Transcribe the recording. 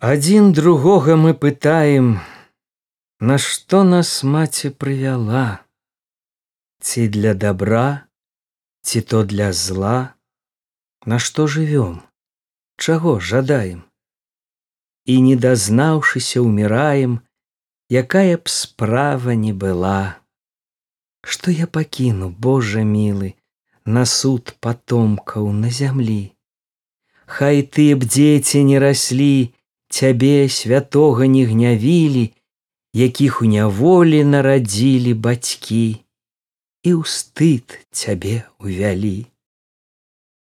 Адзін другога мы пытаем, Нашто нас маці прывяла, Ці для добра, ці то для зла, Нашто жывём, чаго жадаем? І не дазнаўшыся ўміраем, якая б справа не была. Што я пакіну, Божа мілы, на суд патомкаў на зямлі. Хай ты б дзеці не раслі, цябе святога не гнявілі, якіх у няволі нарадзілі бацькі і ў стыд цябе увялі.